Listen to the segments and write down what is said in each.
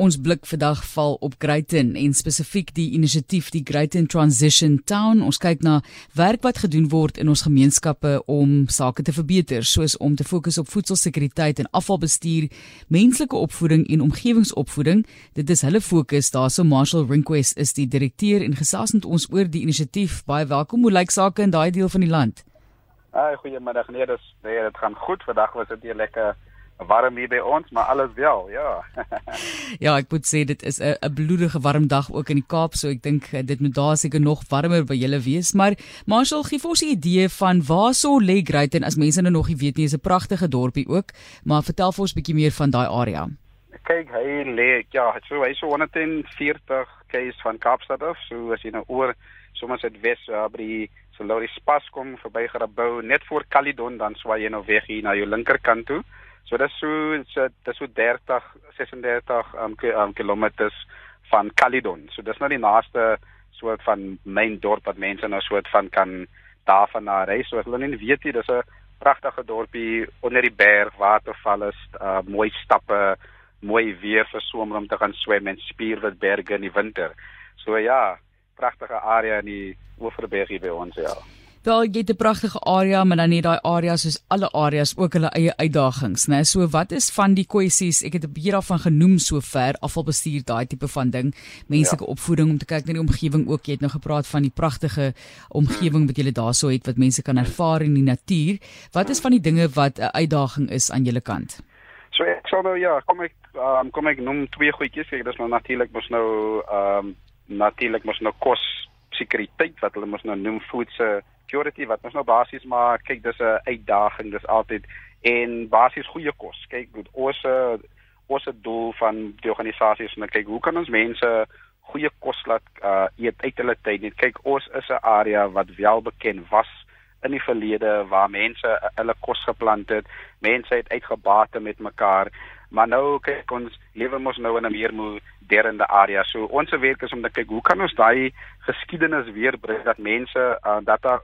Ons blik vandag val op Greyton en spesifiek die inisiatief die Greyton Transition Town. Ons kyk na werk wat gedoen word in ons gemeenskappe om sake te verbeter, soos om te fokus op voedselsekuriteit en afvalbestuur, menslike opvoeding en omgewingsopvoeding. Dit is hulle fokus. Daarso Marshall Rinkwest is die direkteur en gesels met ons oor die inisiatief. Baie welkom. Hoe lyk sake in daai deel van die land? Ai, goeiemiddag. Nee, dis nee, dit gaan goed. Vandag was dit hier lekker warm hier by ons, maar alles wel, ja. ja, ek moet sê dit is 'n 'n bloedige warm dag ook in die Kaap, so ek dink eh, dit moet daar seker nog warmer by julle wees, maar Marshall gee vir ons 'n idee van waar so lê Greyton as mense nou nog nie weet nie, is 'n pragtige dorpie ook, maar vertel vir ons 'n bietjie meer van daai area. Kyk, hy lê ja, so hy so 140 km van Kaapstad af, so as jy nou oor sommer sit wes uh, by die so Laurie Spas kom verby Grabouw net voor Caledon dan swaai jy nou weg hier na jou linkerkant toe. So dis so so dis so 30 36 um, um, kilometers van Caledon. So dis nou die naaste soort van myn dorp wat mense nou soort van kan daarvan na reis. So as hulle nie weet jy dis 'n pragtige dorpie onder die berg, watervalle, uh, mooi stappe, mooi weer vir somer om te gaan swem en spierwit berge in die winter. So ja, pragtige area in die Oeverberg hier by ons ja. Jy het 'n pragtige area, maar dan net daai areas soos alle areas ook hulle eie uitdagings, né? So wat is van die kwessies? Ek het 'n bietjie daarvan genoem sover, afvalbestuur, daai tipe van ding, menslike ja. opvoeding om te kyk na die omgewing ook. Jy het nou gepraat van die pragtige omgewing wat jy daarso het wat mense kan ervaar in die natuur. Wat is van die dinge wat 'n uitdaging is aan julle kant? So ek sou nou ja, kom ek um, kom ek noem twee goedjies. Ek dis nou natuurlik mos nou ehm um, natuurlik mos nou kos sekuriteit wat hulle mos nou noem voedsel security wat ons nou basies maar kyk dis 'n uitdaging dis altyd en basies goeie kos. Kyk goed ons ons doel van die organisasie is om kyk hoe kan ons mense goeie kos laat uh, eet uit hulle tyd net? Kyk ons is 'n area wat wel bekend was in die verlede waar mense hulle kos geplant het mense het uitgebate met mekaar. Maar nou kyk ons lewe mos nou in 'n meer moderne area. So ons werk is om te kyk hoe kan ons daai geskiedenis weer bring dat mense uh, dat daar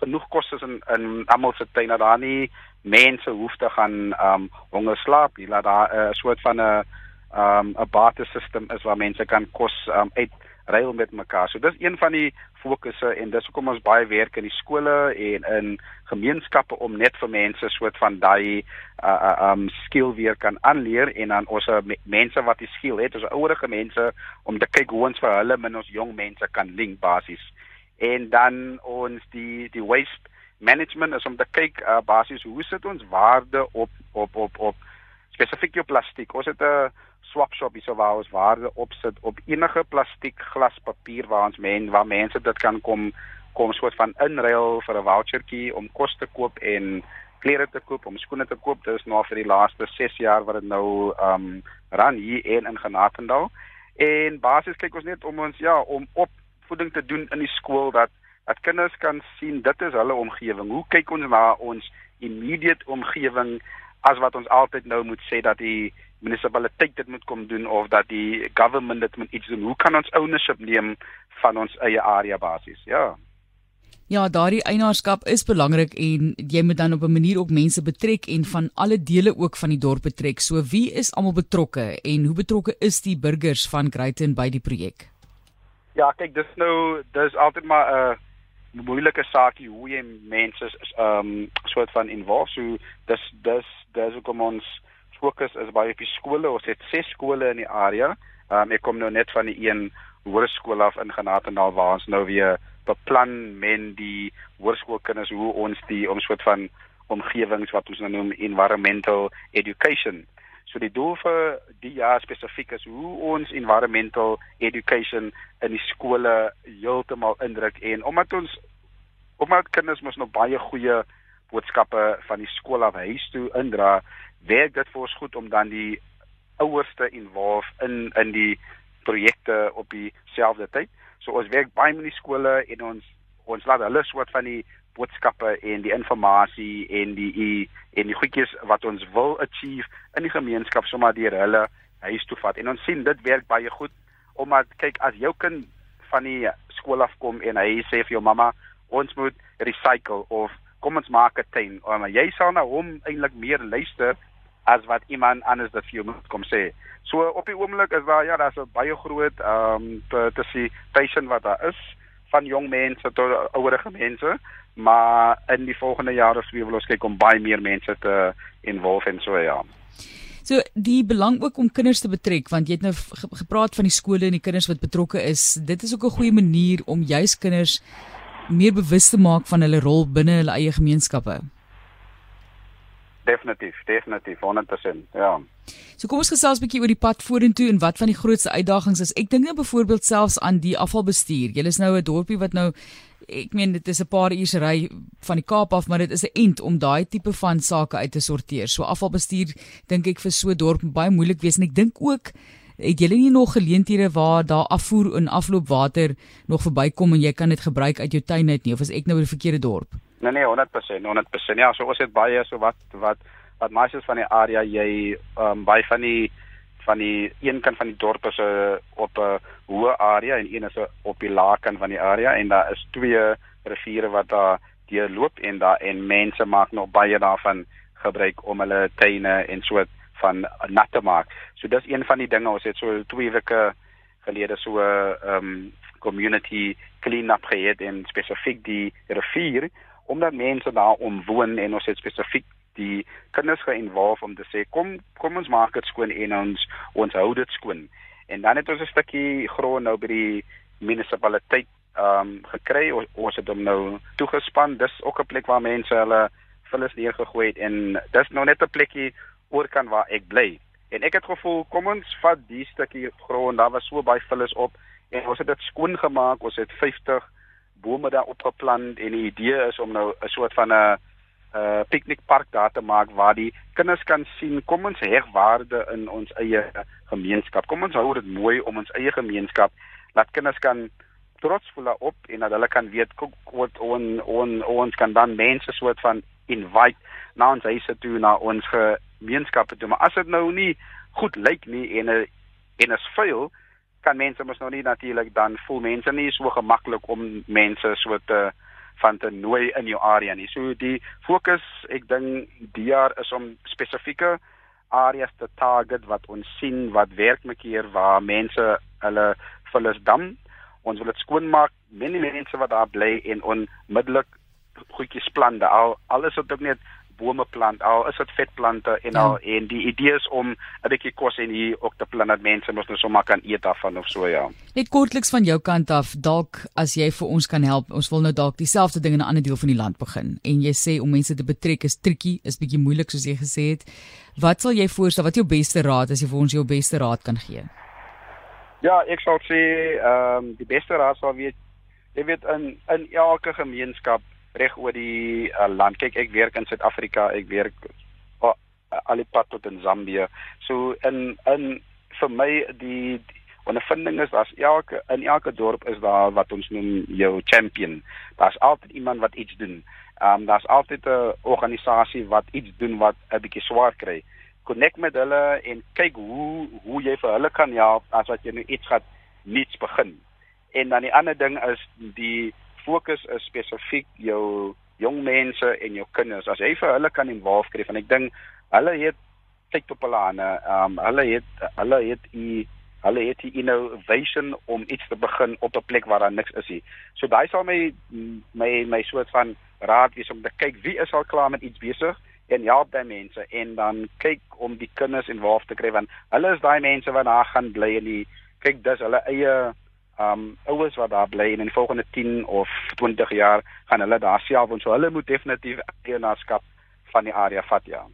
genoeg kos is in in almal se tuine daar nie mense hoef te gaan um honger slaap nie laat daar 'n uh, soort van 'n um 'n barter system is waar mense kan kos um uit ruil met mekaar. So dis een van die fokusse en dis hoekom ons baie werk in die skole en in gemeenskappe om net vir mense soort van daai uh, uh um skill weer kan aanleer en dan ons uh, mense wat die skill het, ons ouerige mense om te kyk hoe ons vir hulle min ons jong mense kan link basies en dan ons die die waste management is om te kyk uh, basies hoe sit ons waarde op op op op spesifiek jou plastiek. Ons het 'n swap shop hier so waar ons waarde opsit op enige plastiek, glas, papier waar ons men waar mense dit kan kom kom soort van inruil vir 'n vouchertjie om kos te koop en klere te koop, om skoene te koop. Dit is nou vir die laaste 6 jaar wat dit nou um ran hier in in Genatendal. En basies kyk ons net om ons ja, om op opvoeding te doen in die skool dat dat kinders kan sien dit is hulle omgewing. Hoe kyk ons na ons immediate omgewing as wat ons altyd nou moet sê dat die munisipaliteit dit moet kom doen of dat die government dit moet iets doen. Hoe kan ons ownership neem van ons eie area basies? Ja. Ja, daardie eienaarskap is belangrik en jy moet dan op 'n manier ook mense betrek en van alle dele ook van die dorp betrek. So wie is almal betrokke en hoe betrokke is die burgers van Greyton by die projek? Ja, kyk, dis nou dis altyd maar 'n uh, moeilike saakie hoe jy mense ehm um, soort van involve. So dis dis dis hoe kom ons fokus is baie op die skole. Ons het ses skole in die area. Ehm um, ek kom nou net van die een hoërskool af in Genatendal waar ons nou weer beplan men die hoërskoolkinders hoe ons die om soort van omgewings wat ons nou noem environmental education So die doel vir die jaar spesifiek is hoe ons environmental education in die skole heeltemal indruk en omdat ons omdat kinders mos nog baie goeie boodskappe van die skool af huis toe indra, werk dit vir ons goed om dan die ouers te involve in in die projekte op dieselfde tyd. So ons werk baie met die skole en ons ons laat hulle soort van die boodskappe en die inligting en die en die goedjies wat ons wil achieve in die gemeenskap sommer deur hulle huis toe vat. En ons sien dit werk baie goed omdat kyk as jou kind van die skool af kom en hy sê vir jou mamma ons moet recycle of kom ons maak 'n tuin. Maar jy sal na hom eintlik meer luister as wat iemand anders dit vir jou moet kom sê. So op die oomblik is daar ja, daar's 'n baie groot ehm um, te, sien tussen wat daar is van jong mense tot ouerige mense, maar in die volgende jare sou wil ons kyk om baie meer mense te involve en so ja. So die belang ook om kinders te betrek want jy het nou gepraat van die skole en die kinders wat betrokke is. Dit is ook 'n goeie manier om juis kinders meer bewus te maak van hulle rol binne hulle eie gemeenskappe. Definitief, definitief 100%. Ja. So kom ons gesels 'n bietjie oor die pad vorentoe en wat van die grootste uitdagings is. Ek dink nou byvoorbeeld selfs aan die afvalbestuur. Julle is nou 'n dorpie wat nou ek meen dit is 'n paar ure ry van die Kaap af, maar dit is 'n end om daai tipe van sake uit te sorteer. So afvalbestuur dink ek vir so 'n dorp baie moeilik wees en ek dink ook het julle nie nog geleenthede waar daar afvoer en afloopwater nog verbykom en jy kan dit gebruik uit jou tuin uit nie of is ek nou by die verkeerde dorp? Nee nee, 100%, 100%. Ja, so ons het baie so wat wat wat meisies van die area jy um, baie van die van die een kant van die dorp is 'n uh, op 'n hoë area en een is op die lae kant van die area en daar is twee riviere wat daar deur loop en daar en mense maak nog baie daarvan gebruik om hulle tuine en so van nat te maak. So dis een van die dinge ons het so twee weke gelede so 'n um, ehm, community clean up gehad en spesifiek die rivier omdat mense daar omwoon en ons het spesifiek die kinders geïnvolve om te sê kom kom ons maak dit skoon en ons ons hou dit skoon. En dan het ons 'n stukkie grond nou by die munisipaliteit ehm um, gekry. Ons, ons het hom nou toegespan. Dis ook 'n plek waar mense hulle vullis neergegooi het en dis nou net 'n plekkie oorkant waar ek bly. En ek het gevoel kom ons vat die stukkie grond. Daar was so baie vullis op en ons het dit skoon gemaak. Ons het 50 bome daar opgeplant en die idee is om nou 'n soort van 'n uh piknikpark daar te maak waar die kinders kan sien kom ons heg waarde in ons eie gemeenskap. Kom ons hou dit mooi om ons eie gemeenskap laat kinders kan trots voel op en dat hulle kan weet wat on on ons kan dan mense soort van invite na ons huise toe na ons gemeenskappe toe. Maar as dit nou nie goed lyk nie en en is vuil kan mense mos nou nie natuurlik dan voel mense nie so gemaklik om mense so te van te nooi in jou area nie. So die fokus, ek dink die jaar is om spesifieke areas te target wat ons sien wat werk met keer waar mense hulle vullis dam. Ons wil dit skoonmaak, mense mense wat daar bly en onmiddellik goedjies plante. Al alles wat ook net bome plant al is dit vetplante en ja. al en die idee is om 'n bietjie kos en hier ook te plant dat mense mos nou sommer kan eet daarvan of so ja. Net kortliks van jou kant af dalk as jy vir ons kan help. Ons wil nou dalk dieselfde ding in 'n ander deel van die land begin en jy sê om mense te betrek is triekie, is bietjie moeilik soos jy gesê het. Wat sal jy voorstel? Wat jou beste raad as jy vir ons jou beste raad kan gee? Ja, ek sou sê ehm um, die beste raad sou wees jy weet in in elke gemeenskap reg oor die uh, land. Kyk, ek werk in Suid-Afrika, ek werk uh, alipad tot in Zambië. So in in vir my die ondervinding is as elke in elke dorp is daar wat ons noem jou champion. Daar's altyd iemand wat iets doen. Ehm um, daar's altyd 'n organisasie wat iets doen wat 'n bietjie swaar kry. Connect met hulle en kyk hoe hoe jy vir hulle kan help as wat jy nou iets gaan niets begin. En dan die ander ding is die fokus is spesifiek jou jong mense en jou kinders. As jy vir hulle kan involve kry, want ek dink hulle het kyk op hulle aan. Ehm um, hulle het hulle het die hulle het die innovation om iets te begin op 'n plek waar daar niks is nie. So daai sal my my my soort van raad wees om te kyk wie is al klaar met iets besig en help daai mense en dan kyk om die kinders involved te kry want hulle is daai mense wat daar gaan bly en die kyk dis hulle eie um ouers wat daar bly en in die volgende 10 of 20 jaar gaan hulle daar self en so hulle moet definitief eienaarskap van die area vat ja.